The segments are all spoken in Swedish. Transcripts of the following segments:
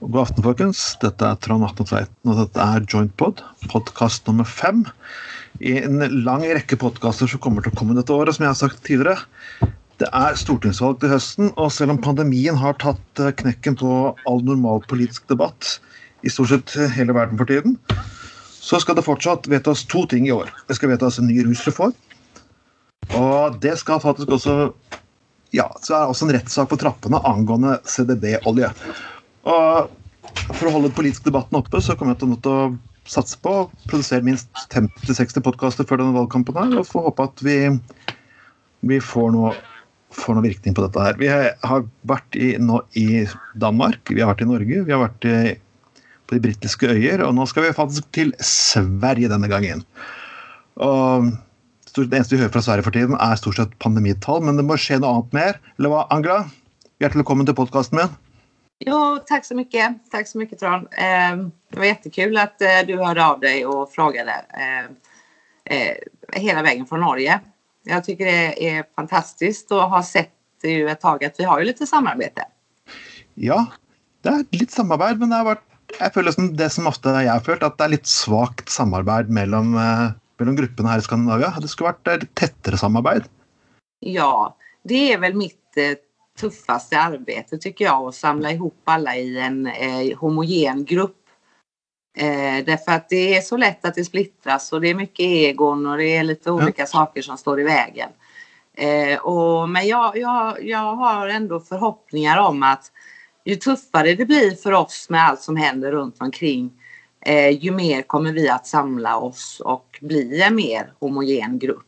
God aften, folkens. Dette er Trond Atne Tveiten, og dette er Jointpod, podkast nummer fem. I en lang rekke podkaster som kommer til å komme dette året, som jeg har sagt tidligere. Det er stortingsvalg til høsten, og selv om pandemien har tatt knäcken knekken på all normal politisk debatt i stort sett hele verden for tiden, så skal det fortsatt vedtas to ting i år. Det skal vedtas en ny rusreform, og det skal faktisk også ja, så er det også en rettssak på trappene angående CDB-olje. Og For å holde den debatten oppe, så kommer jeg til å satse på å produsere minst 50-60 podkaster før denne valgkampen. her, Og får håpe at vi, vi får, noe, får, noen virkning på dette her. Vi har vært i, nå, i Danmark, vi har vært i Norge, vi har vært i, på de britiske øyer, og nå skal vi faktisk til Sverige denne gangen. Og det eneste vi hører fra Sverige for tiden, er stort sett pandemitall, men det må skje noe annet mer. Eller hva, Angela? Hjertelig velkommen till podcasten min. Jo, tack så mycket. Tack så mycket Tron. Eh, det var jättekul att eh, du hörde av dig och frågade eh, eh, hela vägen från Norge. Jag tycker det är fantastiskt och har sett ju ett tag att vi har ju lite samarbete. Ja, det är lite samarbete men det har varit jeg føler som det som ofte jeg har følt, at det er litt svakt samarbeid mellom, eh, mellom gruppene her i Skandinavia. Det skulle vært eh, litt tettere samarbeid. Ja, det är väl mitt tuffaste arbete tycker jag att samla ihop alla i en eh, homogen grupp. Eh, därför att det är så lätt att det splittras och det är mycket egon och det är lite olika ja. saker som står i vägen. Eh, och, men jag, jag, jag har ändå förhoppningar om att ju tuffare det blir för oss med allt som händer runt omkring eh, ju mer kommer vi att samla oss och bli en mer homogen grupp.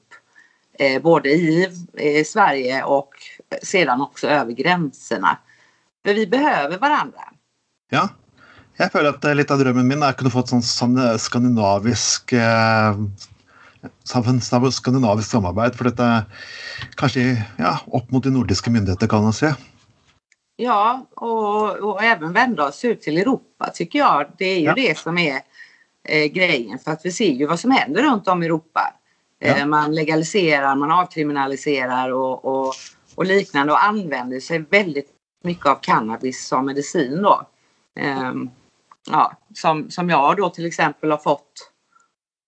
Eh, både i eh, Sverige och sedan också över gränserna. För vi behöver varandra. Ja, jag føler at litt av drømmen min er å kunne få et sånn skandinavisk eh, skandinavisk samarbeid. For dette kanske ja, opp mot de nordiska myndigheter, kan man se. Ja, och, och, även vända oss ut till Europa tycker jag. Det är ju ja. det som är eh, grejen. För att vi ser ju vad som händer runt om i Europa. Ja. Eh, man legaliserar, man avkriminaliserar och, och, och, liknande och använder sig väldigt mycket av cannabis som medicin då. Um, ja, som, som jag då till exempel har fått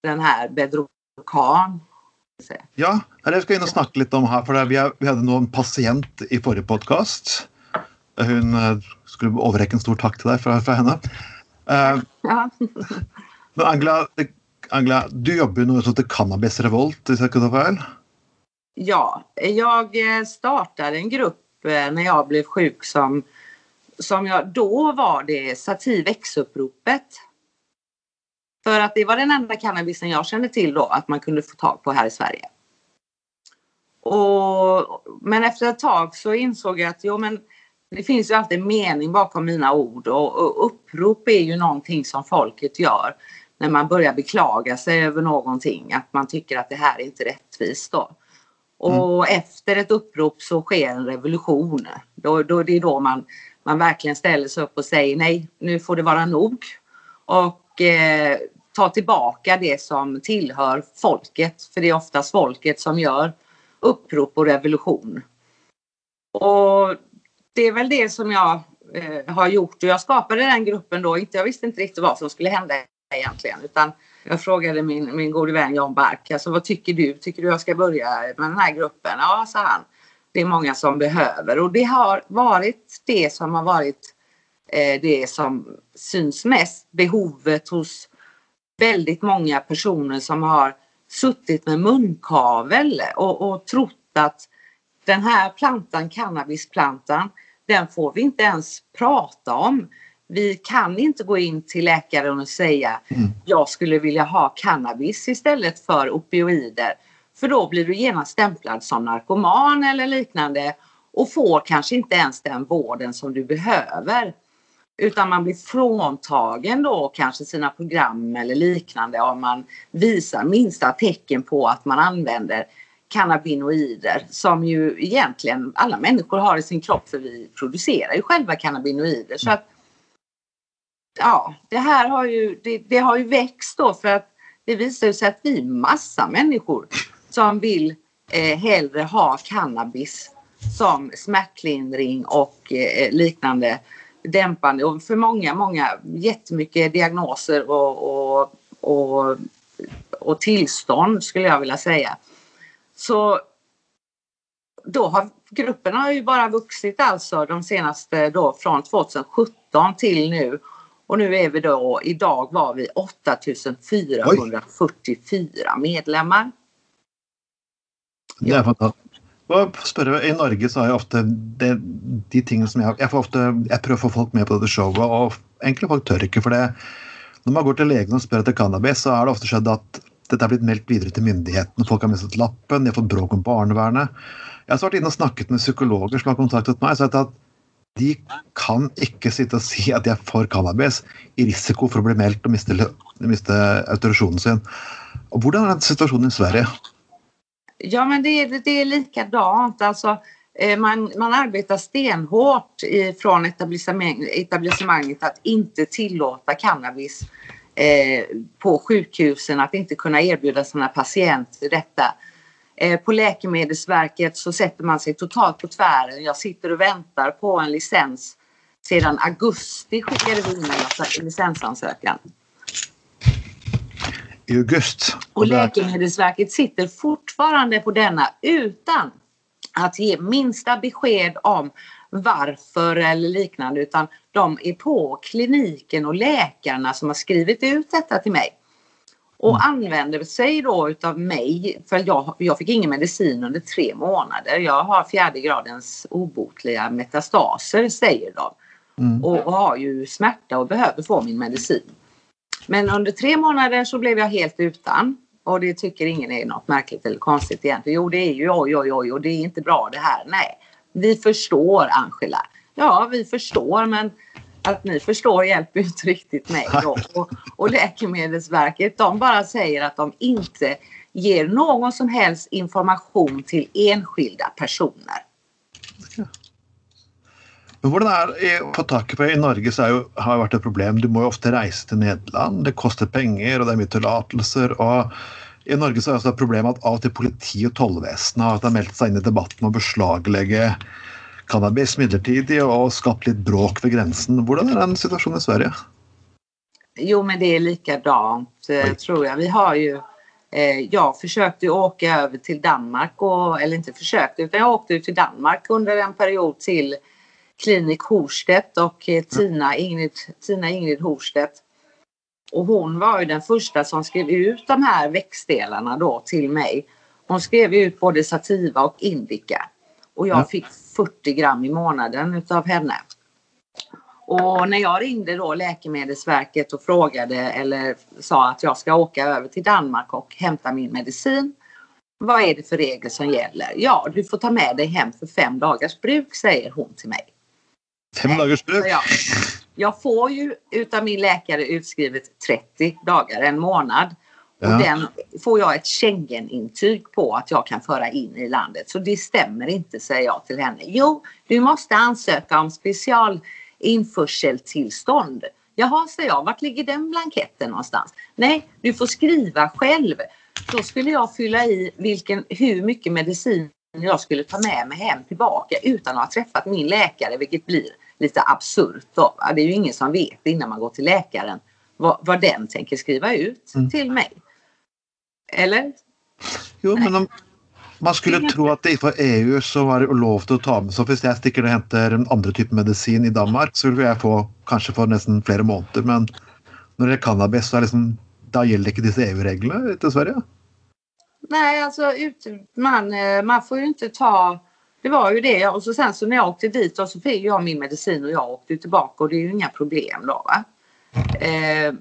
den här Bedrocan. Ja, det ska jag in och snacka lite om här för vi, vi hade någon patient i förra podcast. Hon eh, skulle överräcka en stor tack till dig för, för henne. Uh, ja. men Angela, Angela, du jobbar nu som Cannabis Revolt, om jag inte fel? Ja, jag eh, startade en grupp eh, när jag blev sjuk som, som jag, då var det Sativexuppropet. För att det var den enda cannabisen jag kände till då att man kunde få tag på här i Sverige. Och, men efter ett tag så insåg jag att jo, men det finns ju alltid mening bakom mina ord och, och upprop är ju någonting som folket gör när man börjar beklaga sig över någonting, att man tycker att det här är inte rättvist då. Mm. Och mm. efter ett upprop så sker en revolution. Då, då, det är då man, man verkligen ställer sig upp och säger nej, nu får det vara nog. Och eh, ta tillbaka det som tillhör folket, för det är oftast folket som gör upprop och revolution. Och det är väl det som jag eh, har gjort och jag skapade den gruppen då, inte, jag visste inte riktigt vad som skulle hända egentligen. Utan jag frågade min, min gode vän Jan Bark, alltså, vad tycker du? Tycker du jag ska börja med den här gruppen? Ja, sa han. Det är många som behöver och det har varit det som har varit eh, det som syns mest. Behovet hos väldigt många personer som har suttit med munkavel och, och trott att den här plantan, cannabisplantan, den får vi inte ens prata om vi kan inte gå in till läkaren och säga mm. jag skulle vilja ha cannabis istället för opioider. För då blir du genast stämplad som narkoman eller liknande och får kanske inte ens den vården som du behöver. Utan man blir fråntagen då kanske sina program eller liknande om man visar minsta tecken på att man använder cannabinoider som ju egentligen alla människor har i sin kropp för vi producerar ju själva cannabinoider. Så att ja, det här har ju, det, det, har ju växt då för att det visar sig att vi är massa människor som vill eh, hellre ha cannabis som smärtlindring och eh, liknande dämpande och för många, många jättemycket diagnoser och, och, och, och tillstånd skulle jag vilja säga. Så då har gruppen har ju bara vuxit alltså de senaste då från 2017 till nu. Och nu är vi då, idag var vi 8444 medlemmar. Det är fantastiskt. Og spørre, I Norge så har jeg ofte det, de tingene som jeg, jeg, får ofte, jeg prøver å få folk med på dette showet, og enkle folk tør ikke. for det. Når man går til legen og spør etter cannabis, så har det ofte skjedd at dette er blitt meldt videre til myndighetene. Folk har mistet lappen, de har fått bråk om barnevernet. Jeg har vært inne og snakket med psykologer som har kontaktet meg og sagt at de kan ikke sitte og si at de er for cannabis i risiko for å bli meldt og miste, miste autorisasjonen sin. Og Hvordan er situasjonen i Sverige? Ja, men det är, det är likadant. Alltså, eh, man, man arbetar stenhårt eh, från etablissemang, etablissemanget att inte tillåta cannabis eh, på sjukhusen, att inte kunna erbjuda sina patienter detta. Eh, på Läkemedelsverket så sätter man sig totalt på tvären. Jag sitter och väntar på en licens. Sedan augusti skickade vi in en licensansökan i august. Och Läkemedelsverket sitter fortfarande på denna utan att ge minsta besked om varför eller liknande utan de är på kliniken och läkarna som har skrivit ut detta till mig. Och mm. använder sig då utav mig, för jag, jag fick ingen medicin under tre månader. Jag har fjärde gradens obotliga metastaser säger de. Mm. Och, och har ju smärta och behöver få min medicin. Men under tre månader så blev jag helt utan. Och det tycker ingen är något märkligt eller konstigt egentligen. Jo, det är ju oj, oj, oj och det är inte bra det här. Nej, vi förstår Angela. Ja, vi förstår, men att ni förstår hjälper ju inte riktigt mig. Då. Och, och Läkemedelsverket, de bara säger att de inte ger någon som helst information till enskilda personer. Men hvordan er på taket på I Norge så jo, har det vært et problem. Du må jo ofte reise til Nederland. Det koster penger, og det er mye tillatelser. og I Norge så er det et problem at av og til politi og tollvesenet har meldt seg inn i debatten om å beslaglegge cannabis midlertidig og skapt litt bråk ved grensen. Hvordan er den situasjonen i Sverige? Jo, men det är likadant eh, tror jag. Vi har ju eh, jag försökte åka över till Danmark, och, eller inte försökte utan jag åkte till Danmark under en period till Klinik Horstedt och eh, Tina Ingrid, Tina Ingrid Horstedt. Och hon var ju den första som skrev ut de här växtdelarna då till mig. Hon skrev ut både sativa och indica. Och jag fick 40 gram i månaden utav henne. Och när jag ringde då Läkemedelsverket och frågade eller sa att jag ska åka över till Danmark och hämta min medicin. Vad är det för regler som gäller? Ja, du får ta med dig hem för fem dagars bruk, säger hon till mig. Fem dagars bruk? Ja. Jag får ju utav min läkare utskrivet 30 dagar, en månad. Och den får jag ett Schengen-intyg på att jag kan föra in i landet. Så det stämmer inte, säger jag till henne. Jo, du måste ansöka om special införseltillstånd. Jaha, säger jag, vart ligger den blanketten någonstans? Nej, du får skriva själv. Då skulle jag fylla i vilken, hur mycket medicin jag skulle ta med mig hem tillbaka utan att ha träffat min läkare, vilket blir lite absurt. Då. Det är ju ingen som vet innan man går till läkaren vad, vad den tänker skriva ut mm. till mig. Eller? Jo, men om, man skulle tro att det för EU så var det lov att ta med så om jag sticker och hämtar en andra typ av medicin i Danmark så vill jag få kanske för nästan flera månader men när det är cannabis så är liksom, då gäller inte dessa EU-reglerna i Sverige. Nej, alltså man, eh, man får ju inte ta det var ju det och så sen så när jag åkte dit och så fick jag min medicin och jag åkte tillbaka och det är ju inga problem då. Va? Eh,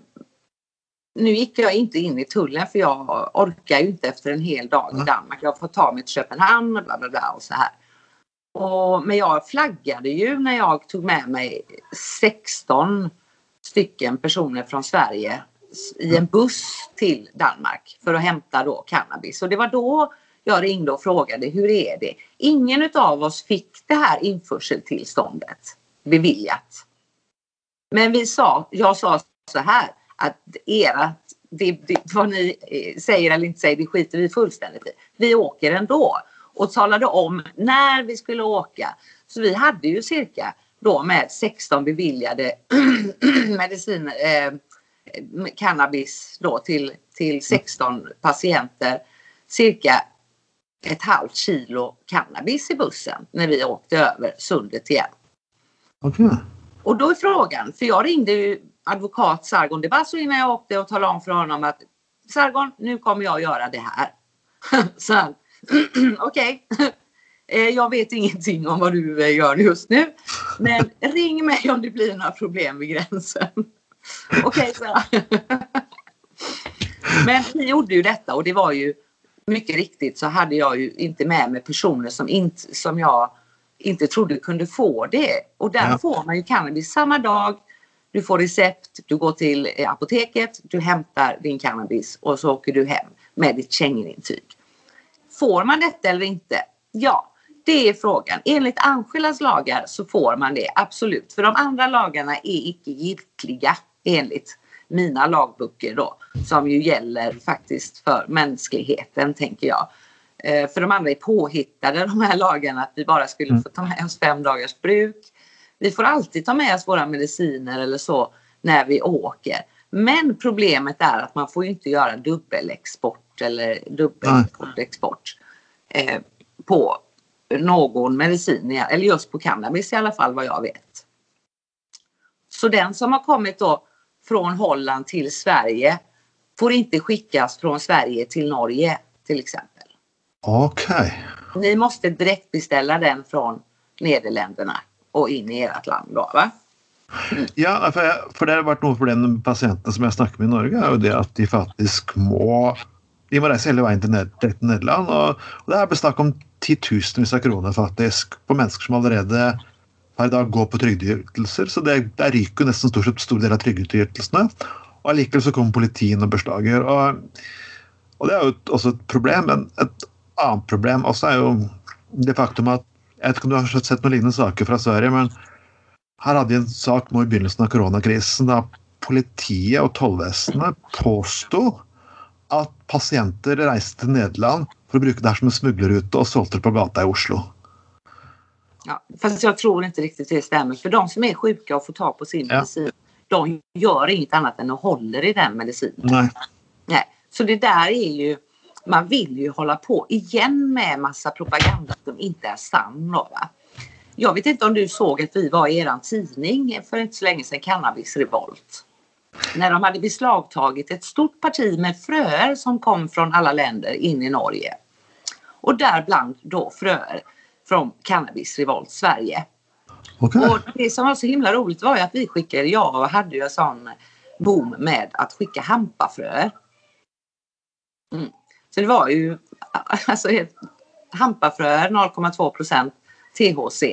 nu gick jag inte in i tullen för jag orkar ju inte efter en hel dag i Danmark. Jag får ta mig till Köpenhamn och bla bla bla och så här. Och, men jag flaggade ju när jag tog med mig 16 stycken personer från Sverige i en buss till Danmark för att hämta då cannabis. Och det var då jag ringde och frågade hur är det? Ingen av oss fick det här införseltillståndet beviljat. Men vi sa, jag sa så här att era, det, det, vad ni eh, säger eller inte säger, det skiter vi fullständigt i. Vi åker ändå och talade om när vi skulle åka. Så vi hade ju cirka då med 16 beviljade mediciner, eh, cannabis då till, till 16 patienter. Cirka ett halvt kilo cannabis i bussen när vi åkte över sundet igen. Okay. Och då är frågan, för jag ringde ju advokat Sargon de Basso innan jag åkte och talade om för honom att Sargon, nu kommer jag göra det här. Så han, okej. Eh, jag vet ingenting om vad du eh, gör just nu. Men ring mig om det blir några problem vid gränsen. Okej, okay, Men vi gjorde ju detta och det var ju mycket riktigt så hade jag ju inte med mig personer som, inte, som jag inte trodde kunde få det. Och där ja. får man ju cannabis samma dag. Du får recept, du går till eh, apoteket, du hämtar din cannabis och så åker du hem med ditt Schengenintyg. Får man detta eller inte? Ja, det är frågan. Enligt Angelas lagar så får man det, absolut. För de andra lagarna är icke giltiga enligt mina lagböcker då, som ju gäller faktiskt för mänskligheten, tänker jag. Eh, för de andra är påhittade, de här lagarna, att vi bara skulle få ta med oss fem dagars bruk. Vi får alltid ta med oss våra mediciner eller så när vi åker. Men problemet är att man får inte göra dubbelexport eller dubbelexport eh, på någon medicin, eller just på cannabis i alla fall vad jag vet. Så den som har kommit då från Holland till Sverige får inte skickas från Sverige till Norge till exempel. Okej. Okay. Ni måste direkt beställa den från Nederländerna och in i ert land då va? Mm. Ja, för, for det har vært noe for den pasienten som jag snakker med i Norge, er jo det att de faktisk må de må reise hele veien til, Ned til Nederland. Og, og det er snakk om titusenvis av kroner faktisk på mennesker som allerede per dag går på trygdeytelser. Så det, det ryker nesten stort sett stor del av trygdeytelsene. Og allikevel så kommer politiet og beslager. Og, og, det er jo også et problem. Men et annet problem også er jo det faktum at Jeg vet ikke om du har sett noen lignende saker fra Sverige, men her hadde vi en sak nå i begynnelsen av koronakrisen da politiet og tollvesenet påsto at pasienter reiste til Nederland för att bruka det här som en smugglerrute och sålde det på gatan i Oslo. Ja, fast jag tror inte riktigt det stämmer. För de som är sjuka och får ta på sin ja. medicin, de gör inget annat än att håller i den medicinen. Nej. Nej. Så det där är ju, man vill ju hålla på igen med massa propaganda som inte är sann. Va? Jag vet inte om du såg att vi var i eran tidning för inte så länge sedan, Cannabis Revolt när de hade beslagtagit ett stort parti med fröer som kom från alla länder in i Norge. Och däribland då fröer från Cannabis Revolt Sverige. Okay. Och det som var så himla roligt var ju att vi skickade, jag hade ju en sån boom med att skicka hampafröer. Mm. Så det var ju alltså hampafröer 0,2 procent THC.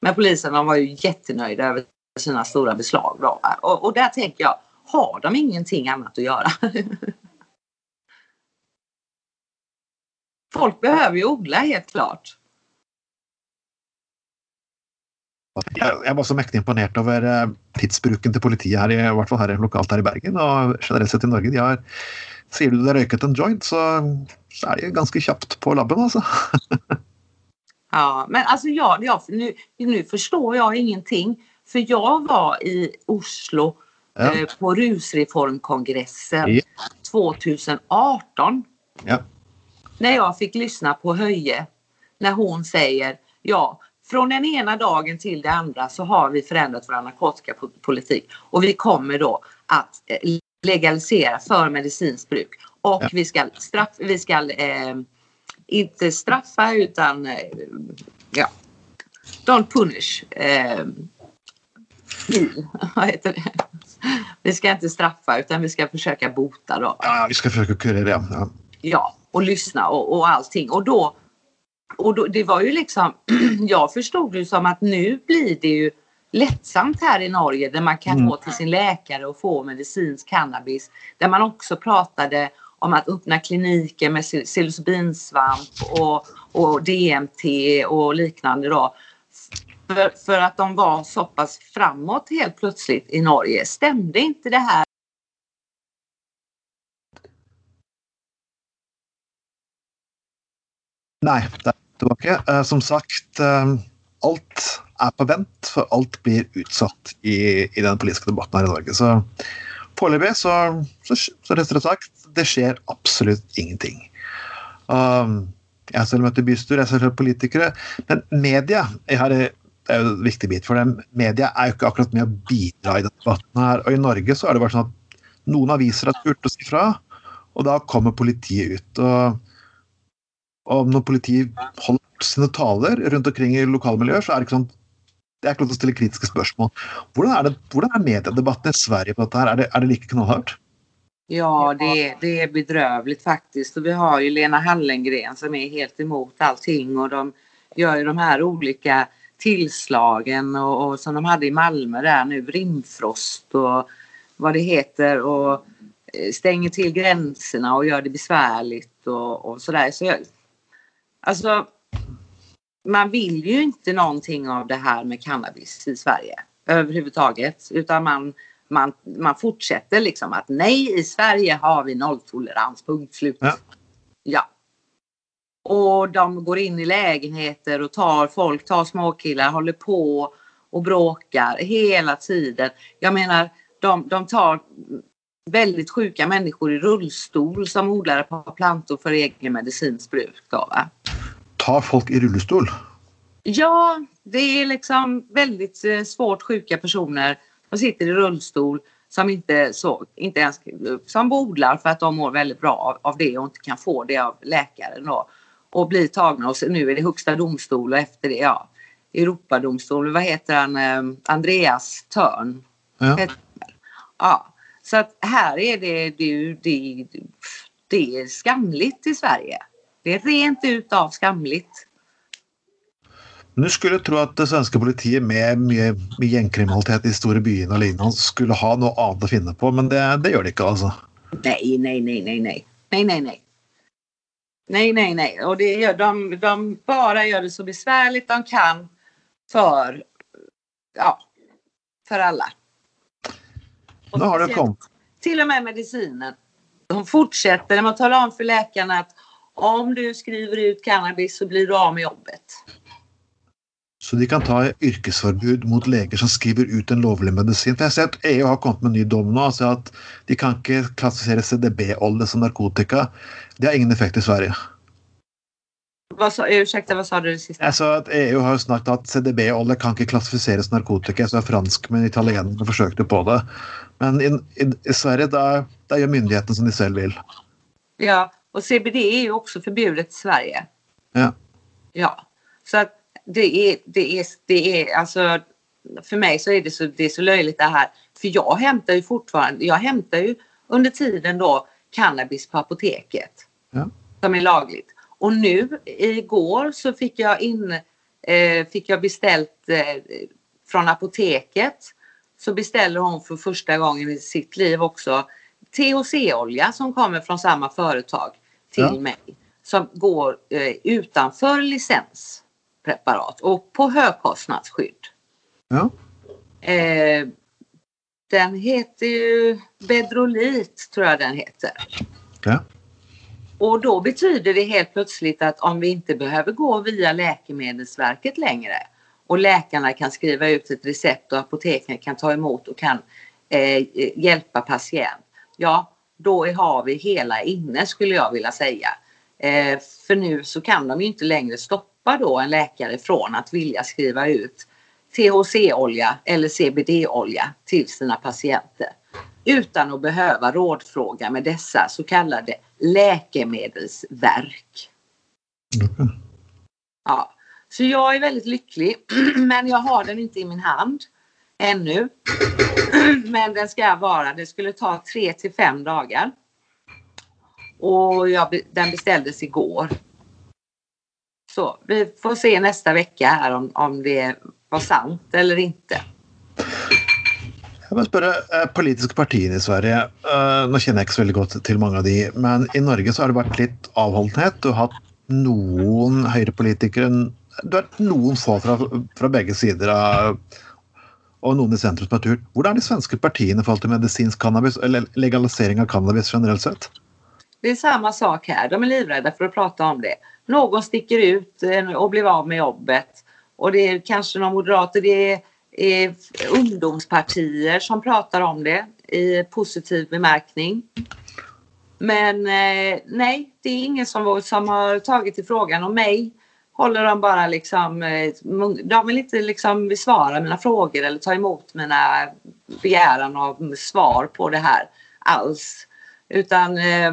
Men polisen var ju jättenöjda över sina stora beslag. Då. Och, och där tänker jag, har de ingenting annat att göra? Folk behöver ju odla helt klart. Jag, var så mäktigt imponerad över eh, tidsbruken till politiet här, i, i hvert fall här lokalt här i Bergen och generellt sett i Norge. De har, ser du det rökat en joint så, så är det ganska snabbt på labben alltså. ja, men alltså jag, jag, nu, nu förstår jag ingenting. För jag var i Oslo ja. eh, på rusreformkongressen ja. 2018. Ja. När jag fick lyssna på Höje när hon säger ja, från den ena dagen till det andra så har vi förändrat vår narkotikapolitik och vi kommer då att eh, legalisera för medicinskt bruk och ja. vi ska, straff, vi ska eh, inte straffa utan eh, ja, don't punish. Eh, vad heter det? Vi ska inte straffa utan vi ska försöka bota då. Ja, vi ska försöka kurera. Ja, ja och lyssna och, och allting. Och då, och då, det var ju liksom, jag förstod det som att nu blir det ju lättsamt här i Norge där man kan mm. gå till sin läkare och få medicinsk cannabis. Där man också pratade om att öppna kliniker med psilocybinsvamp och, och DMT och liknande då. För, för att de var så pass framåt helt plötsligt i Norge. Stämde inte det här? Nej, det tilbake. Eh, inte. Som sagt, eh, allt er på vent, for alt blir utsatt i, i den politiske debatten her i Norge. Så foreløpig så, så, så rett og slett det skjer absolutt ingenting. Um, jeg har selv møtt i bystyr, jeg har selv politikere. Men media jeg har, det er jo en viktig bit for dem. Media er jo ikke akkurat med å bidra i denne debatten. her, og I Norge så er det bare sånn at noen aviser har spurt å si fra, og da kommer politiet ut. og, og når politiet holder sine taler rundt omkring i lokalmiljøer, så er det ikke sånn det er ikke lov til å stille kritiske spørsmål. Hvordan er, det, hvordan er mediedebatten i Sverige på dette? her? Er det, er det like knallhardt? Ja, det, det är bedrövligt faktiskt. Och vi har ju Lena Hallengren som är helt emot allting och de gör ju de här olika tillslagen och, och som de hade i Malmö där nu, Rimfrost och vad det heter och eh, stänger till gränserna och gör det besvärligt och, och sådär. Så jag, alltså, man vill ju inte någonting av det här med cannabis i Sverige överhuvudtaget utan man man, man fortsätter liksom att nej, i Sverige har vi nolltolerans, punkt slut. Ja. ja. Och de går in i lägenheter och tar folk, tar småkillar, håller på och bråkar hela tiden. Jag menar, de, de tar väldigt sjuka människor i rullstol som odlar ett par plantor för egen medicinskt bruk. Då, va? Tar folk i rullstol? Ja, det är liksom väldigt eh, svårt sjuka personer de sitter i rullstol som inte, så, inte ens som bodlar för att de mår väldigt bra av, av det och inte kan få det av läkaren då. Och blir tagna och nu är det högsta domstol och efter det ja Europadomstol, vad heter han, eh, Andreas Törn. Ja. ja. Så att här är det, det, det, det är skamligt i Sverige. Det är rent utav skamligt. Du skulle tro at det svenske politiet med mye, mye gjengkriminalitet i store byene og lignende skulle ha noe annet å finne på, men det, det gjør de ikke, altså. Nej, nej, nej, nej, nej. Nej, nej, nej. Nej, nej, nej. Och det gör, de, de bara gör det så besvärligt de kan för, ja, för alla. Och nu har det kommit. Till och med medicinen. De fortsätter med att tala om för läkarna att om du skriver ut cannabis så blir du av med jobbet. Så de kan ta yrkesforbud mot leger som skriver ut en lovlig medisin. For jeg ser at EU har kommet med en ny dom nå. altså at De kan ikke klassifisere CDB-olje som narkotika. Det har ingen effekt i Sverige. Vad sa, ursäkta, vad sa du det sista? Jeg sa at EU har snakket at CDB-olje kan ikke klassifiseres narkotika. så fransk, men italienerne forsøkte på det. Men i, i, i Sverige da, da gjør myndighetene som de selv vil. Ja, och CBD är ju också förbjudet i Sverige. Ja. Ja, så att det är, det är, det är alltså för mig så är det så, det är så löjligt det här. För jag hämtar ju fortfarande, jag hämtar ju under tiden då cannabis på apoteket. Ja. Som är lagligt. Och nu igår så fick jag in, eh, fick jag beställt eh, från apoteket. Så beställer hon för första gången i sitt liv också THC-olja som kommer från samma företag till ja. mig. Som går eh, utanför licens preparat och på högkostnadsskydd. Ja. Eh, den heter ju Bedrolit tror jag den heter. Ja. Och då betyder det helt plötsligt att om vi inte behöver gå via Läkemedelsverket längre och läkarna kan skriva ut ett recept och apoteken kan ta emot och kan eh, hjälpa patient. Ja, då har vi hela inne skulle jag vilja säga. Eh, för nu så kan de inte längre stoppa stoppa då en läkare från att vilja skriva ut THC-olja eller CBD-olja till sina patienter utan att behöva rådfråga med dessa så kallade läkemedelsverk. Mm. Ja, så jag är väldigt lycklig men jag har den inte i min hand ännu. Men den ska vara, det skulle ta tre till fem dagar. Och jag, den beställdes igår. Så vi får se nästa vecka här om, om det var sant eller inte. Jag vill spørre, eh, Politiske i Sverige eh, uh, Nå kjenner jeg ikke så veldig godt til mange av de, men i Norge så har det vært litt avholdenhet. Du har hatt noen høyrepolitikere du har någon noen få fra, fra begge sider av og noen i sentrum som har tur. Hvordan er de svenske partiene i forhold til medisinsk cannabis eller legalisering av cannabis generellt sett? Det är samma sak här. De är livrädda för att prata om det någon sticker ut och blir av med jobbet och det är kanske några moderater, det är, är ungdomspartier som pratar om det i positiv bemärkning. Men eh, nej, det är ingen som, som har tagit i frågan om mig håller de bara liksom, eh, de vill inte liksom besvara mina frågor eller ta emot mina begäran av svar på det här alls. Utan eh,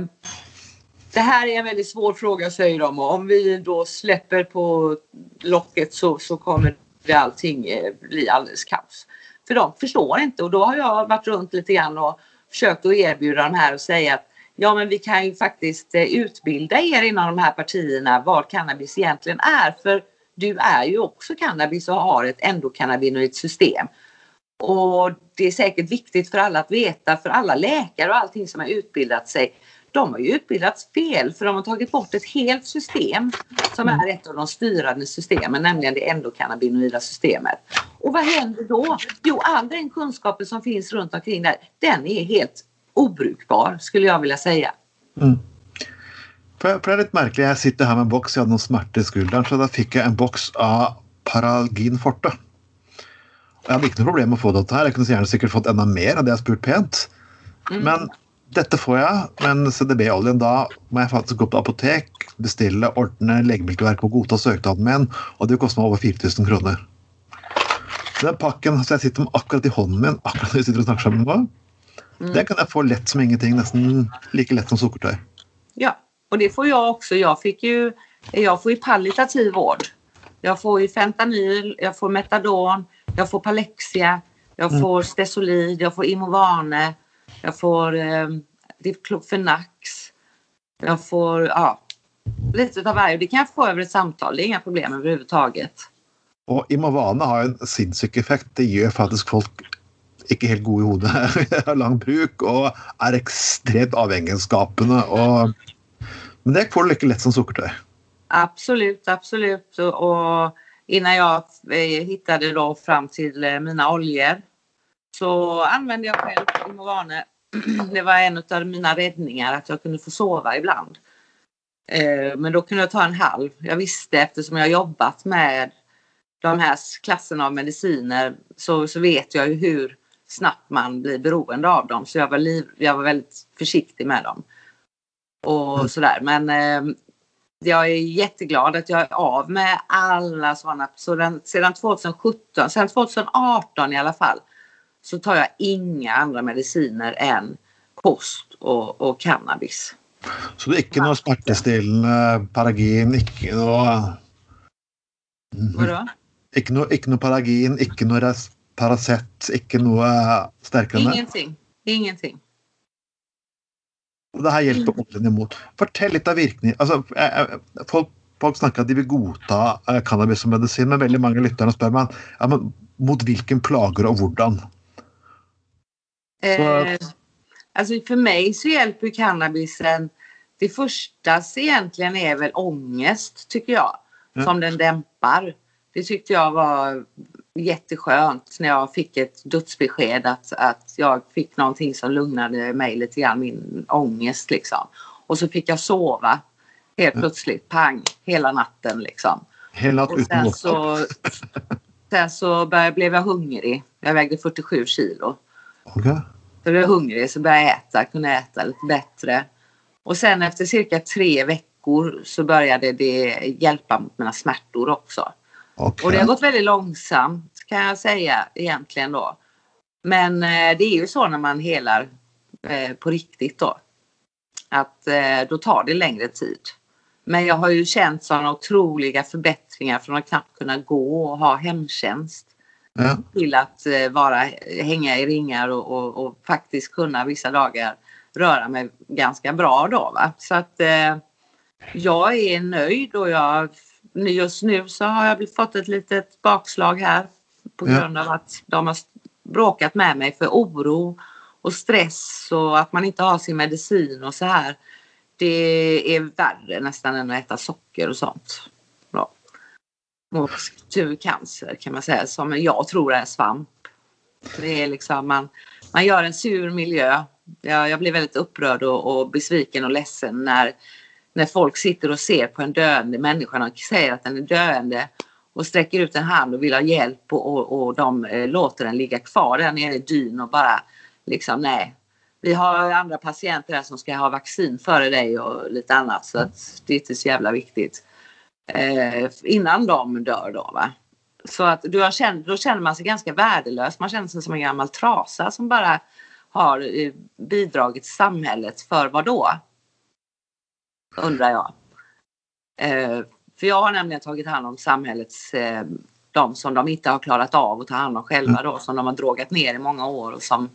det här är en väldigt svår fråga säger de och om vi då släpper på locket så, så kommer det allting eh, bli alldeles kaos. För de förstår inte och då har jag varit runt lite grann och försökt att erbjuda de här och säga att ja men vi kan ju faktiskt eh, utbilda er inom de här partierna vad cannabis egentligen är. För du är ju också cannabis och har ett endokannabinoidt system. Och det är säkert viktigt för alla att veta, för alla läkare och allting som har utbildat sig, de har ju utbildats fel för de har tagit bort ett helt system som är ett av de styrande systemen, nämligen det endokannabinoida systemet. Och vad händer då? Jo, all den kunskapen som finns runt omkring där, den är helt obrukbar skulle jag vilja säga. Mm. For, det är lite märkligt, jag sitter här med en box, jag hade någon smärta i skuldran så då fick jag en box av Paralgin Forte. Jag hade inte problem att få det här, jag kunde gärna säkert fått ännu mer det jag spurt pent. Mm. Men detta får jag, men CDB-oljan då måste jag faktiskt gå på apotek, beställa, ordna Läkemedelsverket och godta söknaden med en, och det kostar mig över 4000 kronor. Den packen som jag sitter med akkurat i handen min, akkurat när vi sitter och snackar sammen Mm. Det kan jag få lätt som ingenting, nästan lika lätt som sockertöj. Ja, och det får jag också. Jag, fick ju, jag får ju palliativ vård. Jag får ju fentanyl, jag får metadon, jag får palexia, jag mm. får stesolid, jag får imovane, jag får eh, diklofenax, jag får ja, lite av varje. Det kan jag få över ett samtal, det är inga problem överhuvudtaget. Och imovane har en sinnssyk effekt. Det gör faktiskt folk ikke helt gode i hodet, har lang bruk og er ekstremt avhengighetsskapende. Og, men det får du ikke lett som sukkertøy. Absolut, absolut. Och innan jag eh, hittade då fram till eh, mina oljor så använde jag själv Imovane. Det var en av mina räddningar att jag kunde få sova ibland. Eh, men då kunde jag ta en halv. Jag visste eftersom jag jobbat med de här klasserna av mediciner så, så vet jag ju hur snabbt man blir beroende av dem. Så jag var, liv, jag var väldigt försiktig med dem. Och mm. sådär. Men eh, jag är jätteglad att jag är av med alla sådana. Så den, sedan 2017, sedan 2018 i alla fall, så tar jag inga andra mediciner än kost och, och cannabis. Så det är inte något smärtstillande, Paragin, inte något... Vadå? Inte något Paragin, inte något Paracet, inte något starkare? Ingenting. Ingenting. Och det här hjälper mm. ålen emot. Fortell lite av virkningen. Alltså, folk, folk snackar att de vill godta cannabis som medicin, men väldigt många lyssnare frågar man, ja, men mot vilken plagor och hurdan? Eh, alltså för mig så hjälper cannabisen, det första egentligen är väl ångest tycker jag, ja. som den dämpar. Det tyckte jag var jätteskönt när jag fick ett dödsbesked att, att jag fick någonting som lugnade mig lite grann, min ångest liksom. Och så fick jag sova helt plötsligt, pang, hela natten liksom. Hela och sen så, sen så började, blev jag hungrig. Jag vägde 47 kilo. Okay. Så blev jag hungrig så började jag äta, kunde äta lite bättre. Och sen efter cirka tre veckor så började det hjälpa mot mina smärtor också. Okay. Och det har gått väldigt långsamt kan jag säga egentligen då. Men eh, det är ju så när man helar eh, på riktigt då. Att eh, då tar det längre tid. Men jag har ju känt sådana otroliga förbättringar från att knappt kunna gå och ha hemtjänst. Ja. Till att eh, vara, hänga i ringar och, och, och, faktiskt kunna vissa dagar röra mig ganska bra då. Va? Så att eh, jag är nöjd och jag just nu så har jag fått ett litet bakslag här på grund ja. av att de har bråkat med mig för oro och stress och att man inte har sin medicin och så här. Det är värre nästan än att äta socker och sånt. Ja. Mot cancer kan man säga som jag tror är svamp. Det är liksom man, man gör en sur miljö. Jag, jag blir väldigt upprörd och, och besviken och ledsen när när folk sitter och ser på en döende människa och säger att den är döende och sträcker ut en hand och vill ha hjälp och, och, och de eh, låter den ligga kvar där nere i dyn och bara liksom nej. Vi har andra patienter här som ska ha vaccin före dig och lite annat så att det är inte så jävla viktigt. Eh, innan de dör då va. Så att då känner, då känner man sig ganska värdelös. Man känner sig som en gammal trasa som bara har eh, bidragit till samhället för vad då? Undrar jag. Eh, för jag har nämligen tagit hand om samhällets, eh, de som de inte har klarat av att ta hand om själva då, som de har drogat ner i många år och som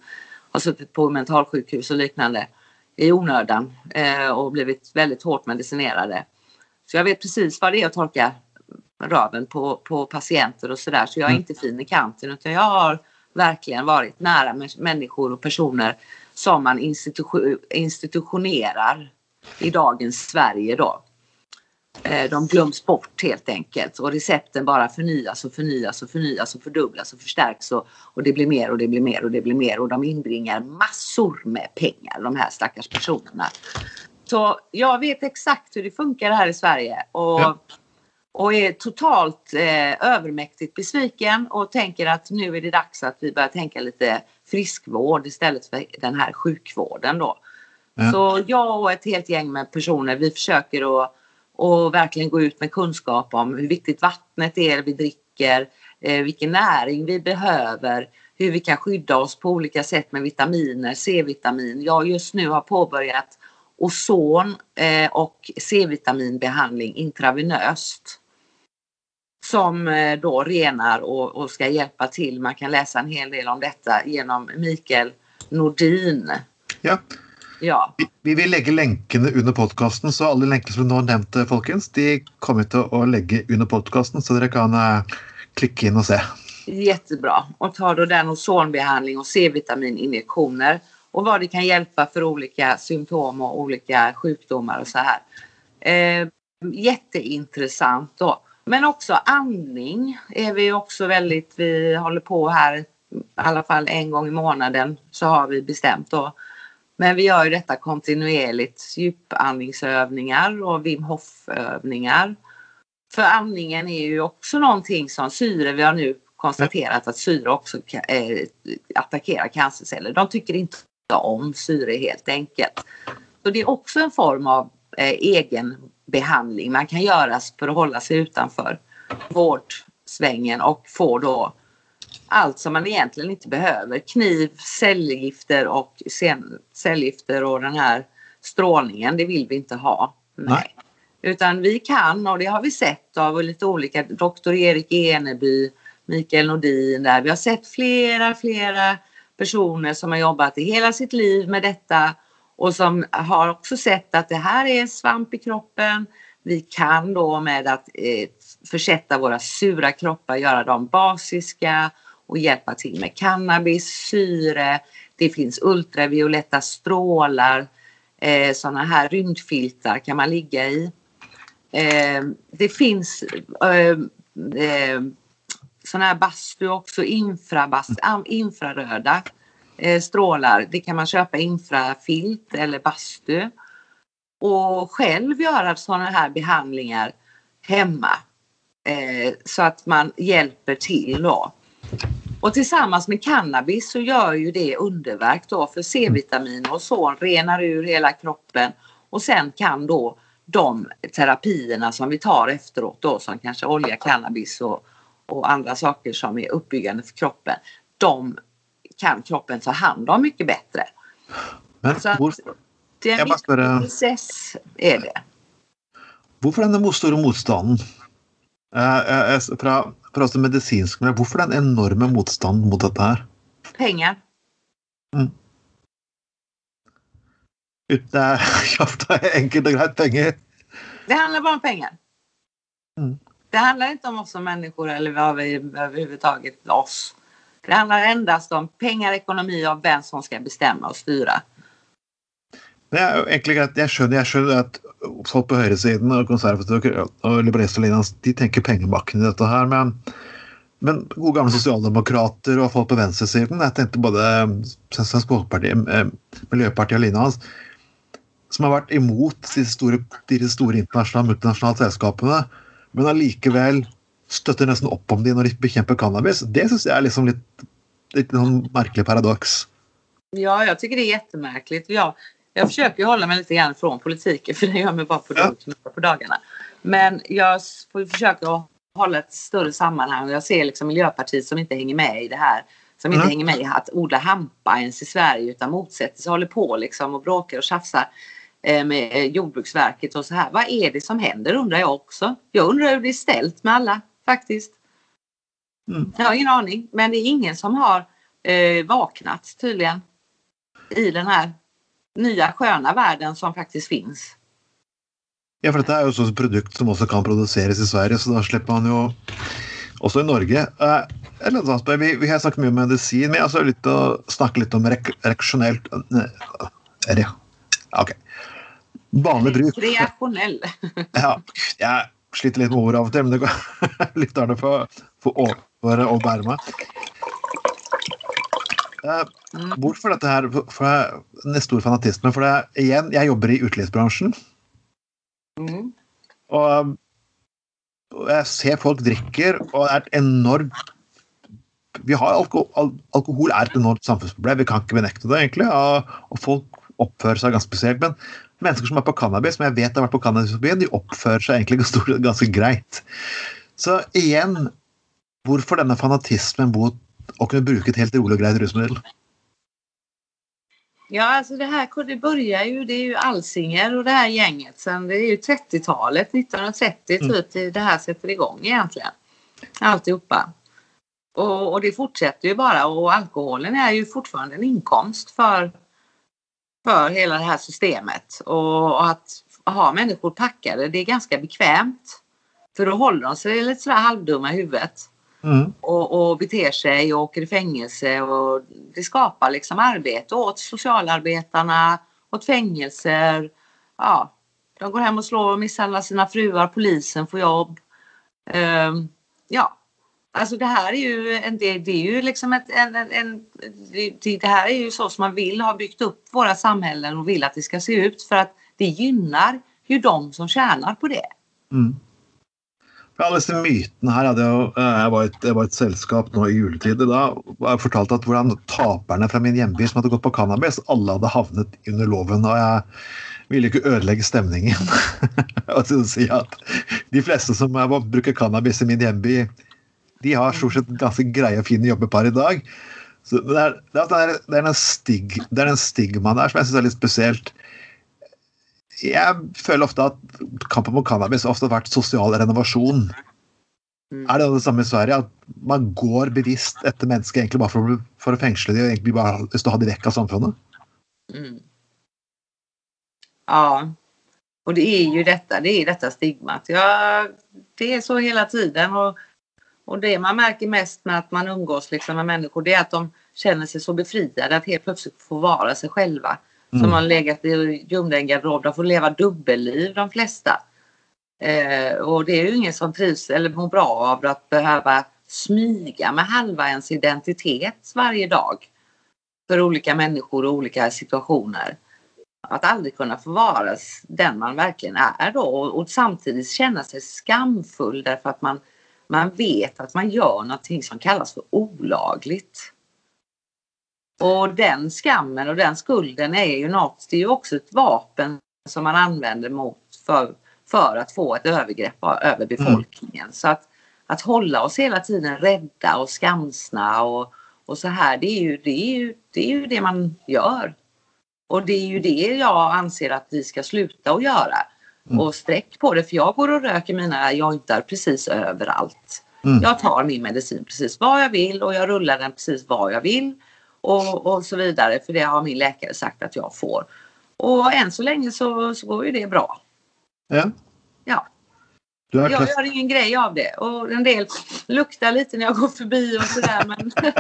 har suttit på mentalsjukhus och liknande i onödan eh, och blivit väldigt hårt medicinerade. Så jag vet precis vad det är att torka röven på, på patienter och sådär. Så jag är mm. inte fin i kanten utan jag har verkligen varit nära med människor och personer som man institu institutionerar i dagens Sverige då. Eh, de glöms bort helt enkelt och recepten bara förnyas och förnyas och förnyas och fördubblas och förstärks och, och det blir mer och det blir mer och det blir mer och de inbringar massor med pengar de här stackars personerna. Så jag vet exakt hur det funkar här i Sverige och, ja. och är totalt eh, övermäktigt besviken och tänker att nu är det dags att vi börjar tänka lite friskvård istället för den här sjukvården då. Så jag och ett helt gäng med personer vi försöker att och verkligen gå ut med kunskap om hur viktigt vattnet är vi dricker, eh, vilken näring vi behöver, hur vi kan skydda oss på olika sätt med vitaminer, C-vitamin. Jag just nu har påbörjat ozon eh, och C-vitaminbehandling intravenöst som eh, då renar och, och, ska hjälpa till. Man kan läsa en hel del om detta genom Mikael Nordin. Ja. Ja. Vi, vi vil legge lenkene under podkasten, så alle lenker som du nå nevnte, folkens, de kommer vi til å legge under podkasten, så dere kan uh, klikke inn och se. Jättebra. Och ta då den ozonbehandling och C-vitamininjektioner och vad det kan hjälpa för olika symptom och olika sjukdomar och så här. Eh, jätteintressant då. Men också andning är vi också väldigt, vi håller på här i alla fall en gång i månaden så har vi bestämt då men vi gör ju detta kontinuerligt, djupandningsövningar och Wim Hof övningar. För andningen är ju också någonting som syre, vi har nu konstaterat att syre också eh, attackerar cancerceller. De tycker inte om syre helt enkelt. Så det är också en form av eh, egen behandling man kan göra för att hålla sig utanför vårdsvängen och få då allt som man egentligen inte behöver. Kniv, cellgifter och cellgifter och den här strålningen, det vill vi inte ha. Nej. Nej. Utan vi kan, och det har vi sett av lite olika, doktor Erik Eneby, Mikael Nordin där. Vi har sett flera, flera personer som har jobbat i hela sitt liv med detta och som har också sett att det här är svamp i kroppen. Vi kan då med att eh, försätta våra sura kroppar, göra dem basiska och hjälpa till med cannabis, syre, det finns ultravioletta strålar, eh, sådana här rymdfiltar kan man ligga i. Eh, det finns eh, eh, sådana här bastu också, infraröda eh, strålar. Det kan man köpa infrafilt eller bastu. Och själv göra sådana här behandlingar hemma. Eh, så att man hjälper till då. Och tillsammans med cannabis så gör ju det underverk då för C-vitamin och så renar ur hela kroppen och sen kan då de terapierna som vi tar efteråt då som kanske olja, cannabis och, och andra saker som är uppbyggande för kroppen. De kan kroppen ta hand om mycket bättre. Men, så det är en viktig process är det. Varför den stora motstånden? Eh, eh, fra fra altså medisinsk miljø. Hvorfor den enorme motstanden mot dette her? Pengar. Mm. Det är kjapt enkelt och greit pengar. Det handlar bara om pengar. Mm. Det handlar inte om oss som människor eller vad vi överhuvudtaget oss. Det handlar endast om pengar, ekonomi och vem som ska bestämma och styra. Det er jo egentlig greit. Jeg skjønner, jeg skjønner at folk på høyresiden og konservative og liberalister de tenker pengebakken i dette her. Men, men gode gamle sosialdemokrater og folk på venstresiden Jeg tenkte både Svensk Folkeparti, eh, Miljøpartiet og lina hans, som har vært imot de store, de store internasjonale multinasjonale selskapene, men allikevel støtter nesten opp om de når de bekjemper cannabis. Det syns jeg er liksom litt, litt sånn merkelig paradox. Ja, jag tycker det är jättemärkligt. Ja, jag försöker ju hålla mig lite grann från politiken för det gör mig bara på, Ja. på dagarna. Men jag får försöka hålla ett större sammanhang. Jag ser liksom Miljöpartiet som inte hänger med i det här. Som inte Mm. hänger med i att odla hampa ens i Sverige utan motsätter sig, håller på liksom och bråkar och tjafsar eh, med eh, Jordbruksverket och så här. Vad är det som händer undrar jag också. Jag undrar hur det är ställt med alla faktiskt. Mm. Jag har ingen aning. Men det är ingen som har eh, vaknat tydligen. I den här nya sköna världen som faktiskt finns. Ja, for dette er jo også et produkt som også kan produseres i Sverige, så da slipper man jo også i Norge. Eh, eller sånt, vi, vi har snakket mye om medisin, men lyst til å snakke litt om rek reaksjonelt ne, re, Ok. Vanlig bruk. Reaktionell. Ja, jeg sliter litt med ord av og til, men det går få over og bære meg. Eh, Mm. Hvorfor dette her? For det er en stor fanatisme. For det igjen, jeg jobber i utelivsbransjen. Mm. Og og jeg ser folk drikker, og det er et enormt vi har alko al Alkohol er et enormt samfunnsproblem, vi kan ikke benekte det, egentlig. Og, og folk oppfører seg ganske spesielt. Men mennesker som er på cannabis, som jeg vet har vært på cannabisfobien, de oppfører seg egentlig ganske, ganske greit. Så igjen, hvorfor denne fanatismen mot å kunne bruke et helt rolig og greit rusmiddel? Ja, alltså det här det börjar ju, det är ju Alsinger och det här gänget sen det är ju 30-talet, 1930 Mm. typ, det- det här sätter igång egentligen. Alltihopa. Och, och det fortsätter ju bara och alkoholen är ju fortfarande en inkomst för, för hela det här systemet. Och, och att ha människor packade, det är ganska bekvämt. För då håller de sig lite sådär halvdumma i huvudet Mm. och, och beter sig och åker i fängelse och det skapar liksom arbete åt socialarbetarna, åt fängelser. Ja, de går hem och slår och misshandlar sina fruar, polisen får jobb. Ehm, ja, alltså det här är ju en del, det är ju liksom ett, en, en, det, det här är ju så som man vill ha byggt upp våra samhällen och vill att det ska se ut för att det gynnar ju de som tjänar på det. Mm. Ja, disse mytene her hadde jo, eh, Jeg var et, jeg var et selskap nå i juletid. Da var jeg fortalt at hvordan taperne fra min hjemby som hadde gått på cannabis, alle hadde havnet under loven. Og jeg ville ikke ødelegge stemningen. og så si at De fleste som bruker cannabis i min hjemby, de har stort sett ganske greie og fine jobber par i dag. Så det er, det er, det er, det er, den, stig, det er den stigmaen der som jeg syns er litt spesielt jeg føler ofte at kampen mot cannabis ofte har vært sosial renovasjon. Mm. Er det det samme i Sverige? At man går bevisst etter mennesker egentlig bare for, for å fengsle dem og egentlig bare lyst til å ha dem vekk av samfunnet? Mm. Ja, och det är ju detta, det är detta stigmat. Ja, det är så hela tiden och, och det man märker mest med att man umgås liksom med människor det är att de känner sig så befriade att helt plötsligt få vara sig själva. Som Mm. har legat i gömda i en garderob. De får leva dubbelliv de flesta. Eh, och det är ju ingen som trivs eller mår bra av att behöva smyga med halva ens identitet varje dag. För olika människor och olika situationer. Att aldrig kunna få vara den man verkligen är då och, och samtidigt känna sig skamfull därför att man, man vet att man gör någonting som kallas för olagligt. Och den skammen och den skulden är ju något, det är ju också ett vapen som man använder mot för, för att få ett övergrepp över befolkningen. Så att, att hålla oss hela tiden rädda och skamsna och, och så här, det är, ju, det, är ju, det är ju det man gör. Och det är ju det jag anser att vi ska sluta att göra. Mm. Och sträck på det, för jag går och röker mina jointar precis överallt. Mm. Jag tar min medicin precis var jag vill och jag rullar den precis var jag vill. Och, och så vidare, för det har min läkare sagt att jag får. Och än så länge så, så går ju det bra. Ja. Ja. Jag gör ingen grej av det. Och en del luktar lite när jag går förbi och sådär. Men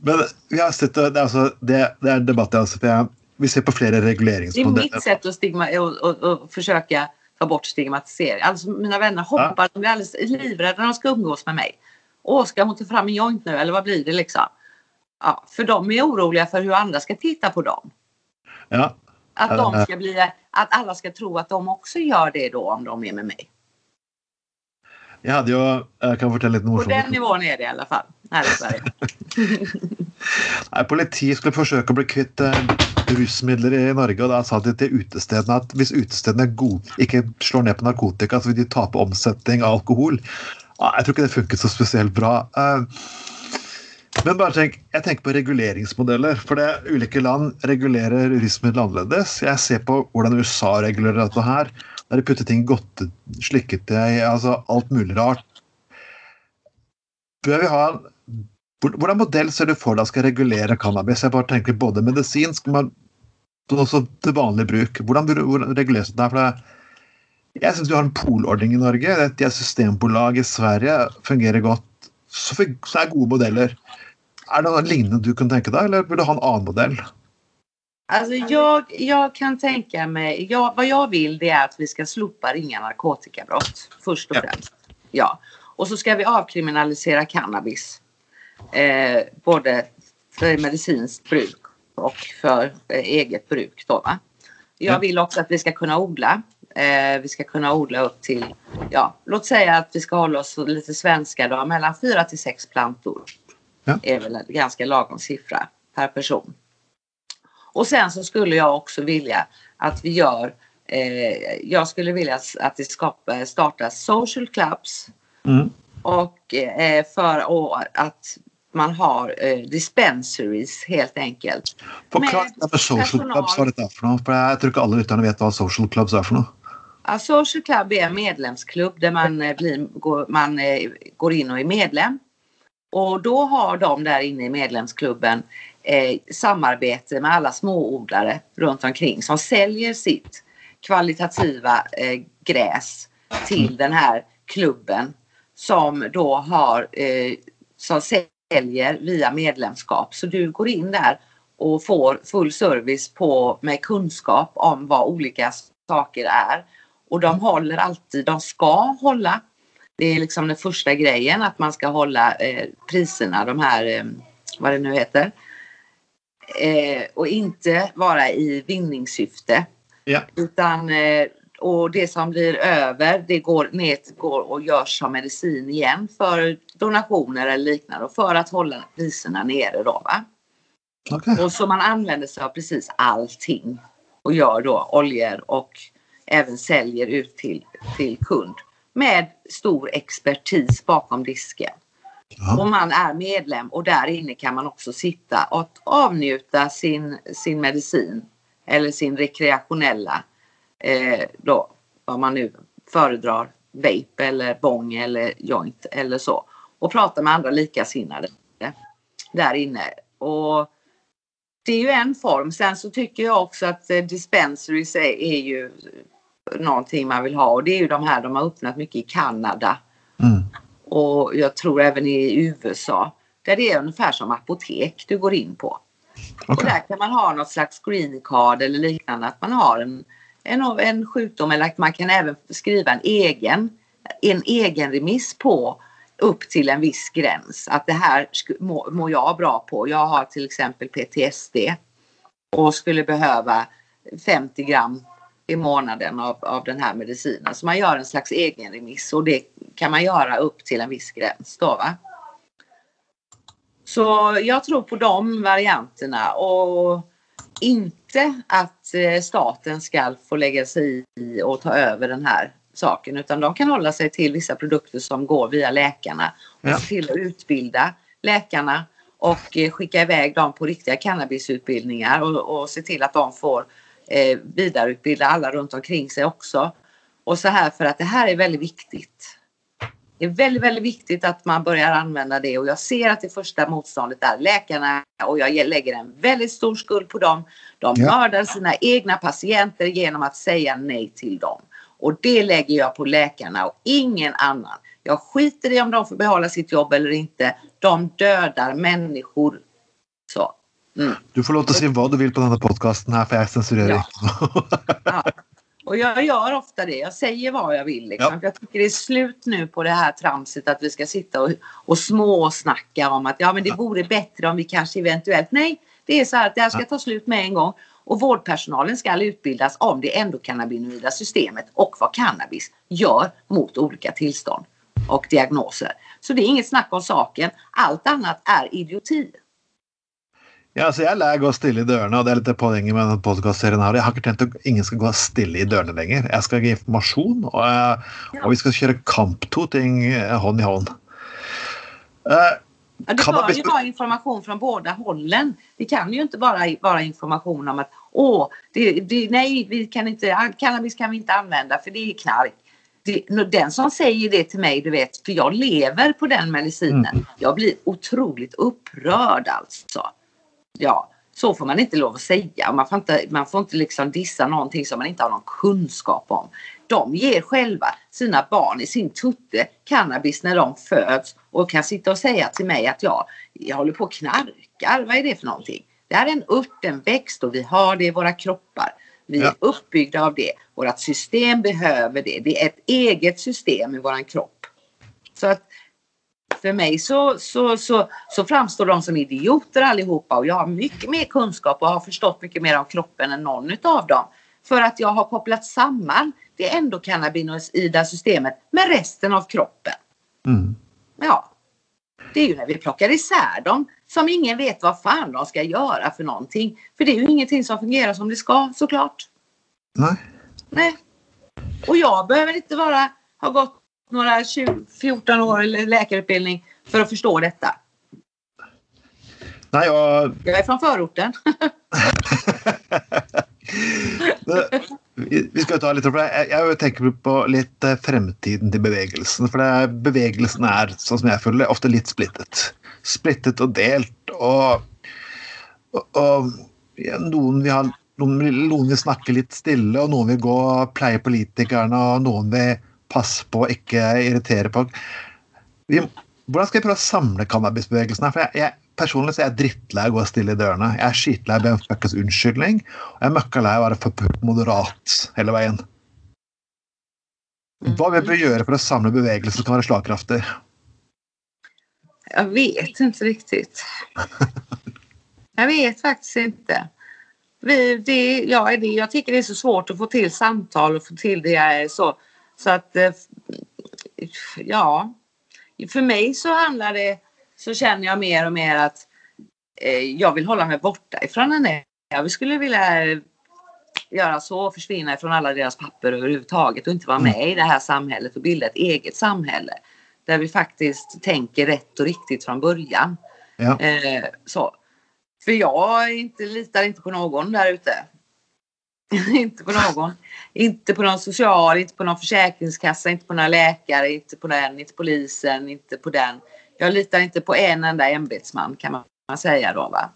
Men vi har sett, det, det, er en debatt også, for jeg, vi ser på flere det är mitt sätt att stigma och, och, och försöka ta bort stigmatisering. Alltså mina vänner hoppar, de blir alldeles livrädda när de ska umgås med mig. Åh, ska hon ta fram en joint nu eller vad blir det liksom? Ja, för de är oroliga för hur andra ska titta på dem. Ja. Att, de ja. ska bli, att alla ska tro att de också gör det då om de är med mig. Jag hade ju, jag kan fortälla lite På morsomt. den nivån är det i alla fall här i Sverige. Nei, Politiet skulle forsøke å bli kvitt eh, rusmidler i Norge, og da sa de til utestedene at hvis utestedene god, ikke slår ned på narkotika, så vil de tape omsetning av alkohol. Ja, jeg tror ikke det funket så spesielt bra. Eh, men bare tenk, jeg tenker på reguleringsmodeller. For det, ulike land regulerer rusmidler annerledes. Jeg ser på hvordan USA regulerer dette her. Der de putter ting i godte, slikketøy, altså alt mulig rart. Bør vi ha en Hvordan modell ser du for deg skal regulere cannabis? Jeg bare tenker både medisinsk, men også til vanlig bruk. Hvordan hvordan reguleres det? der? For det jeg syns vi har en polordning i Norge. Det er systembolag i Sverige fungerer godt. Så, er gode modeller. Er det noe lignende du kan tenke deg, eller burde du ha en annen modell? Alltså jag, jag kan tänka mig, jag, vad jag vill det är att vi ska slopa ringa narkotikabrott först och Ja. främst. Ja. Och så ska vi avkriminalisera cannabis. Eh, både för medicinskt bruk och för eh, eget bruk. Då, va? Jag Ja. vill också att vi ska kunna odla. Eh, vi ska kunna odla upp till, ja, låt säga att vi ska hålla oss lite svenska då, mellan fyra till sex plantor. Ja. är väl en ganska lagom siffra per person. Och sen så skulle jag också vilja att vi gör, eh, jag skulle vilja att det skapa, startas social clubs Mm. och eh, för och att man har eh, dispensaries helt enkelt. Det med social personal. clubs, hva dette er for noe. For jeg tror ikke alle lytterne vet hva social clubs er for noe. Ja, social club är en medlemsklubb där man, eh, blir, går, man eh, går in och är medlem. Och då har de där inne i medlemsklubben eh, samarbete med alla småodlare runt omkring som säljer sitt kvalitativa eh, gräs till den här klubben som då har eh, som säljer via medlemskap. Så du går in där och får full service på, med kunskap om vad olika saker är. Och de håller alltid, de ska hålla. Det är liksom den första grejen att man ska hålla eh, priserna, de här, eh, vad det nu heter. Eh, och inte vara i vinningssyfte. Ja. Utan, eh, och det som blir över det går ner går och görs som medicin igen för donationer eller liknande och för att hålla priserna nere då. Va? Ok. Och så man använder sig av precis allting och gör då oljor och även säljer ut till, till kund med stor expertis bakom disken. Ja. Och man är medlem och där inne kan man också sitta och avnjuta sin, sin medicin eller sin rekreationella, eh, då, vad man nu föredrar, vape eller bong eller joint eller så. Och prata med andra likasinnade där inne. Och det är ju en form. Sen så tycker jag också att eh, dispensaries är, är ju någonting man vill ha och det är ju de här de har öppnat mycket i Kanada Mm. och jag tror även i USA. Där det är ungefär som apotek du går in på. Ok. Och där kan man ha något slags green card eller liknande. Att man har en, en, en sjukdom eller att man kan även skriva en egen, en egen remiss på upp till en viss gräns. Att det här sku- må- mår jag bra på. Jag har till exempel PTSD och skulle behöva 50 gram i månaden av, av den här medicinen. Så man gör en slags egen remiss och det kan man göra upp till en viss gräns. Då, va? Så jag tror på de varianterna och inte att eh, staten ska få lägga sig i och ta över den här saken utan de kan hålla sig till vissa produkter som går via läkarna och Ja. till att utbilda läkarna och eh, skicka iväg dem på riktiga cannabisutbildningar och, och se till att de får eh, vidareutbilda alla runt omkring sig också. Och så här för att det här är väldigt viktigt. Det är väldigt, väldigt viktigt att man börjar använda det och jag ser att det första motståndet är läkarna och jag lägger en väldigt stor skuld på dem. De Ja. mördar sina egna patienter genom att säga nej till dem. Och det lägger jag på läkarna och ingen annan. Jag skiter i om de får behålla sitt jobb eller inte. De dödar människor. Så. Mm. Du får å si hva du vil på denne podkasten her, for jeg sensurerer Ja. ikke noe. Och jag gör ofta det. Jag säger vad jag vill. Liksom. Ja. För Jag tycker det är slut nu på det här tramset att vi ska sitta och, och småsnacka om att ja, men det vore bättre om vi kanske eventuellt. Nej, det är så här att det här ska ta slut med en gång. Och vårdpersonalen ska utbildas om det endokannabinoida systemet och vad cannabis gör mot olika tillstånd. och diagnoser. Så det är inget snack om saken. Allt annat är idioti. Ja, altså Jeg lærer gå stille i dørene, og det er litt poenget med denne podcastserien her. Jeg har ikke tenkt at ingen skal gå stille i dørene lenger. Jeg skal gi informasjon, og, jeg, og vi skal kjøre kampto-ting hånd i hånd. Uh, ja, det bör ju vara information från båda hållen. Det kan ju inte bara vara information om att åh, det, det, nej, vi kan inte, cannabis kan vi inte använda för det är knark. Det, den som säger det till mig, du vet, för jag lever på den medicinen. Mm. Jag blir otroligt upprörd alltså ja, så får man inte lov att säga. Man får inte, man får inte liksom dissa någonting som man inte har någon kunskap om. De ger själva sina barn i sin tutte cannabis när de föds och kan sitta och säga till mig att jag, jag håller på och knarkar. Vad är det för någonting? Det här är en ört, en växt och vi har det i våra kroppar. Vi är uppbyggda av det. Vårt system behöver det. Det är ett eget system i våran kropp. Så att för mig så, så, så, så framstår de som idioter allihopa och jag har mycket mer kunskap och har förstått mycket mer om kroppen än någon av dem. För att jag har kopplat samman det endokannabinoida systemet med resten av kroppen. Mm. Ja. Det är ju när vi plockar isär dem som ingen vet vad fan de ska göra för någonting. För det är ju ingenting som fungerar som det ska såklart. Nej. Nej. Och jag behöver inte vara, ha gått några 20, 14 år läkarutbildning för att förstå detta. Nej, jag... jag är från förorten. Vi ska ta lite, jag tänker på lite framtiden till bevegelsen. För bevegelsen är, som jag följer, ofta lite splittet. Splittet och delt. Och, och, och ja, någon vill ha noen, noen vil snakke litt stille, og noen vil gå og pleie politikerne, og noen vil pass på å ikke irritere folk. Vi, hvordan skal vi prøve å samle cannabisbevegelsen? For jeg, jeg, personlig så er jeg drittlei av å gå stille i dørene. Jeg er skitlei av Ben Fuckers unnskyldning, og jeg er mycket av å være for moderat hele veien. Hva vi bör göra för att samla bevegelsen som kan vara slagkraftig? Jag vet inte riktigt. Jag vet faktiskt inte. Vi, det, ja, det, jag tycker det är så svårt att få till samtal och få till det så så att eh, ja, för mig så handlar det, så känner jag mer och mer att eh, jag vill hålla mig borta ifrån henne. Jag skulle vilja göra så, försvinna ifrån alla deras papper överhuvudtaget och inte vara med mm. i det här samhället och bilda ett eget samhälle. Där vi faktiskt tänker rätt och riktigt från början. Ja. Eh, så. För jag inte, litar inte på någon där ute. inte på någon. Inte på någon social, inte på någon försäkringskassa, inte på några läkare, inte på den, inte polisen, inte på den. Jag litar inte på en enda ämbetsman kan man säga då. Va?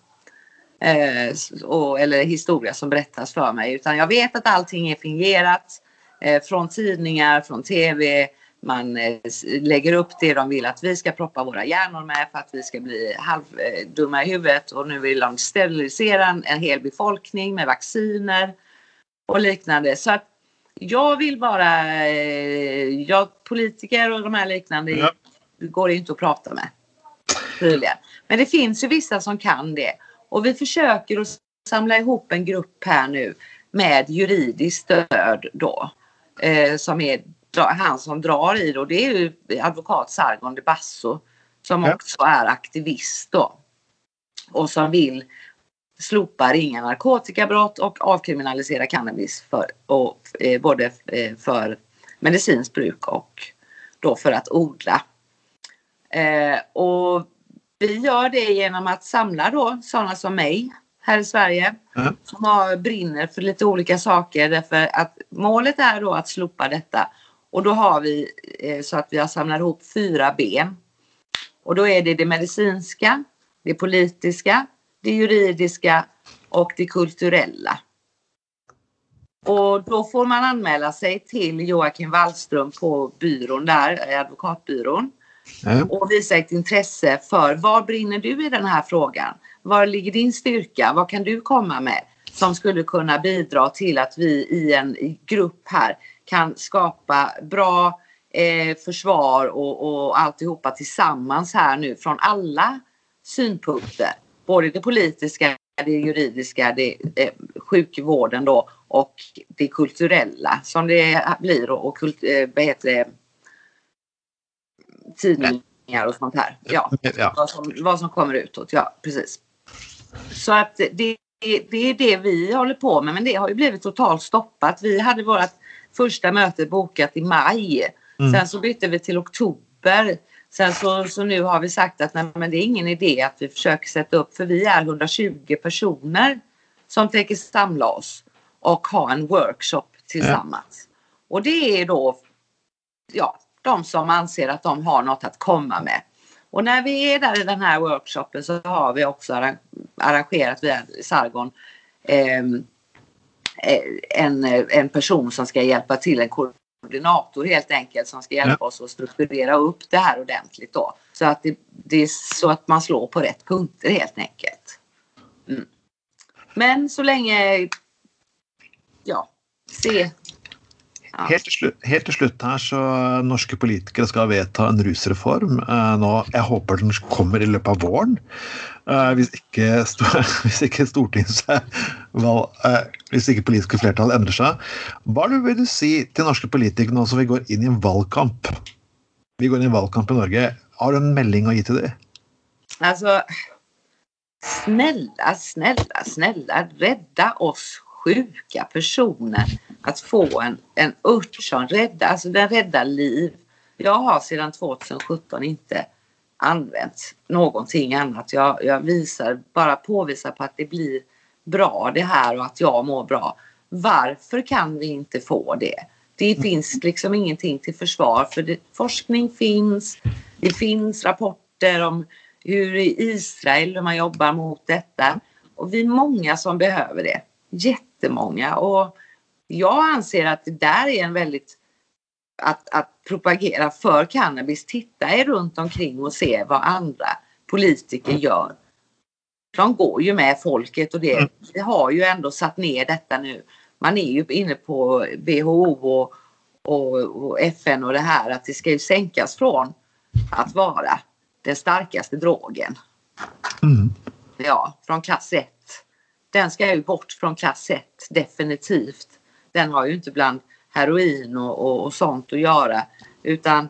Eh, och, eller historia som berättas för mig. Utan jag vet att allting är fingerat. Eh, från tidningar, från tv. Man eh, lägger upp det de vill att vi ska proppa våra hjärnor med för att vi ska bli halvdumma eh, i huvudet. Och nu vill de sterilisera en, en hel befolkning med vacciner och liknande. Så att jag vill bara, eh, jag, politiker och de här liknande ja. går inte att prata med. Tydligen. Men det finns ju vissa som kan det. Och vi försöker att samla ihop en grupp här nu med juridiskt stöd då. Eh, som är han som drar i det och det är ju advokat Sargon de Basso som ja. också är aktivist då. Och som vill slopar inga narkotikabrott och avkriminaliserar cannabis för, och, eh, både eh, för medicinskt bruk och då för att odla. Eh, och vi gör det genom att samla då sådana som mig här i Sverige mm. som har, brinner för lite olika saker därför att målet är då att slopa detta och då har vi eh, så att vi har samlat ihop fyra ben. Och då är det det medicinska, det politiska, det juridiska och det kulturella. Och då får man anmäla sig till Joakim Wallström på byrån där, advokatbyrån. Mm. Och visa ett intresse för var brinner du i den här frågan? Var ligger din styrka? Vad kan du komma med som skulle kunna bidra till att vi i en grupp här kan skapa bra eh, försvar och, och alltihopa tillsammans här nu från alla synpunkter både det politiska, det juridiska, det, eh, sjukvården då och det kulturella som det blir och, och kult, eh, vad heter det, tidningar och sånt här. Ja, Ja. vad, som, vad som kommer utåt. Ja, precis. Så att det, det är det vi håller på med, men det har ju blivit totalt stoppat. Vi hade vårt första möte bokat i maj. Mm. Sen så bytte vi till oktober. Sen så, så nu har vi sagt att nej, men det är ingen idé att vi försöker sätta upp, för vi är 120 personer som tänker samla oss och ha en workshop tillsammans. Och det är då ja, de som anser att de har något att komma med. Och när vi är där i den här workshopen så har vi också arra- arrangerat via Sargon ehm, eh, en, en person som ska hjälpa till, en koordinator helt enkelt som ska hjälpa oss att strukturera upp det här ordentligt då. Så att det, det är så att man slår på rätt punkter helt enkelt. Mm. Men så länge, ja, se. Ja. Helt til, slutt, helt til slutt her så norske politikere skal vedta en rusreform. Eh, nå, jeg håper den kommer i løpet av våren. Eh, hvis, ikke, hvis ikke eh, Hvis ikke politiske flertall endrer seg. Hva vil du si til norske politikere nå som vi går inn i en valgkamp? Vi går inn i en valgkamp i Norge. Har du en melding å gi til dem? Alltså, snälla, snälla, snälla, rädda oss sjuka personer att få en, en ört som räddar, alltså den räddar liv. Jag har sedan 2017 inte använt någonting annat. Jag, jag visar, bara påvisar på att det blir bra det här och att jag mår bra. Varför kan vi inte få det? Det finns liksom ingenting till försvar för det, forskning finns. Det finns rapporter om hur i Israel hur man jobbar mot detta. Och vi är många som behöver det. Jättemånga. Och jag anser att det där är en väldigt att, att propagera för cannabis. Titta er runt omkring och se vad andra politiker gör. De går ju med folket och det, det har ju ändå satt ner detta nu. Man är ju inne på WHO och, och, och FN och det här att det ska ju sänkas från att vara den starkaste drogen. Mm. Ja, från klass 1. Den ska ju bort från klass 1, definitivt. Den har ju inte bland heroin och, och, och sånt att göra. Utan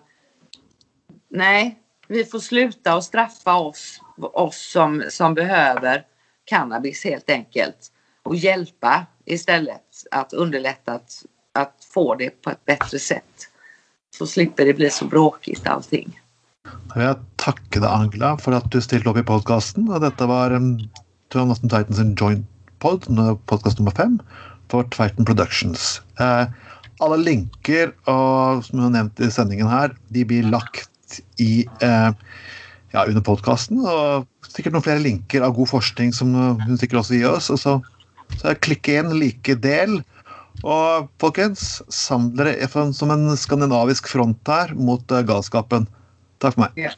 nej, vi får sluta och straffa oss, oss som, som behöver cannabis helt enkelt. Och hjälpa istället att underlätta att, att få det på ett bättre sätt. Så slipper det bli så bråkigt allting. Jag tackar Angela, för att du ställde upp i podcasten. Detta var um, Titans joint pod, eh, podcast nummer fem, for Triton Productions. Eh, alle linker og, som jag nämnt i sendingen her, de blir lagt i eh, ja, under podkasten. Og sikkert noen flere linker av god forskning som hon hun sikkert også gir oss. Og så, så klikk inn, like, del. Og folkens, saml dere som en skandinavisk front her mot eh, galskapen. Takk for meg. Yeah.